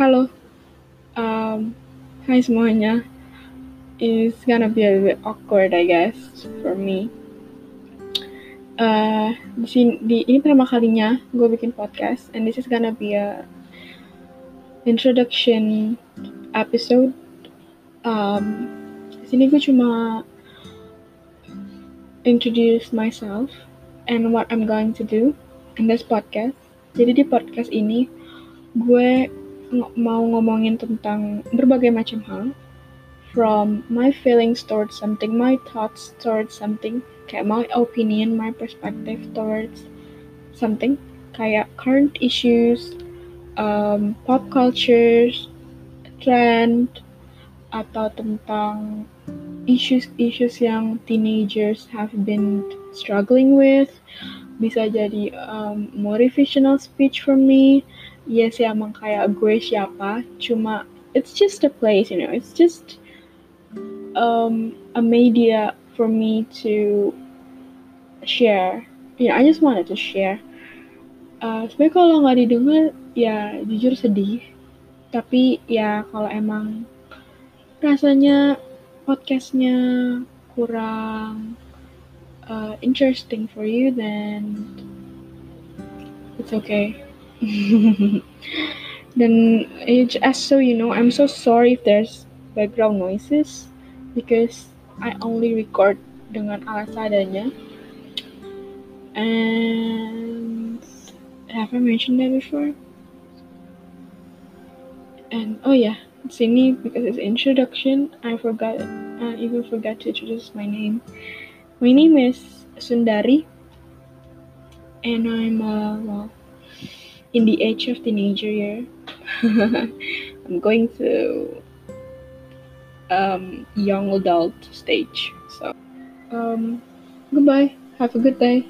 Halo, um, hai semuanya. It's gonna be a bit awkward, I guess, for me. Uh, di sini, di ini pertama kalinya gue bikin podcast, and this is gonna be a introduction episode. Um, di sini gue cuma introduce myself and what I'm going to do in this podcast. Jadi di podcast ini gue mau ngomongin tentang berbagai macam hal from my feelings towards something, my thoughts towards something, kayak my opinion, my perspective towards something, kayak current issues, um, pop cultures, trend, atau tentang issues-issues yang teenagers have been struggling with. Bisa jadi um, motivational speech from me. Yes, ya emang kayak gue siapa, cuma it's just a place, you know. It's just um, a media for me to share. You know, I just wanted to share. Uh, sebenarnya kalau nggak didengar, ya jujur sedih. Tapi ya kalau emang rasanya podcastnya kurang uh, interesting for you, then it's okay. then it, as so you know, I'm so sorry if there's background noises because I only record dengan alat seadanya. And have I mentioned that before? And oh yeah, sini because it's introduction, I forgot. I even forgot to introduce my name. My name is Sundari, and I'm uh, well in the age of teenager year. I'm going to um, young adult stage. So, um, goodbye. Have a good day.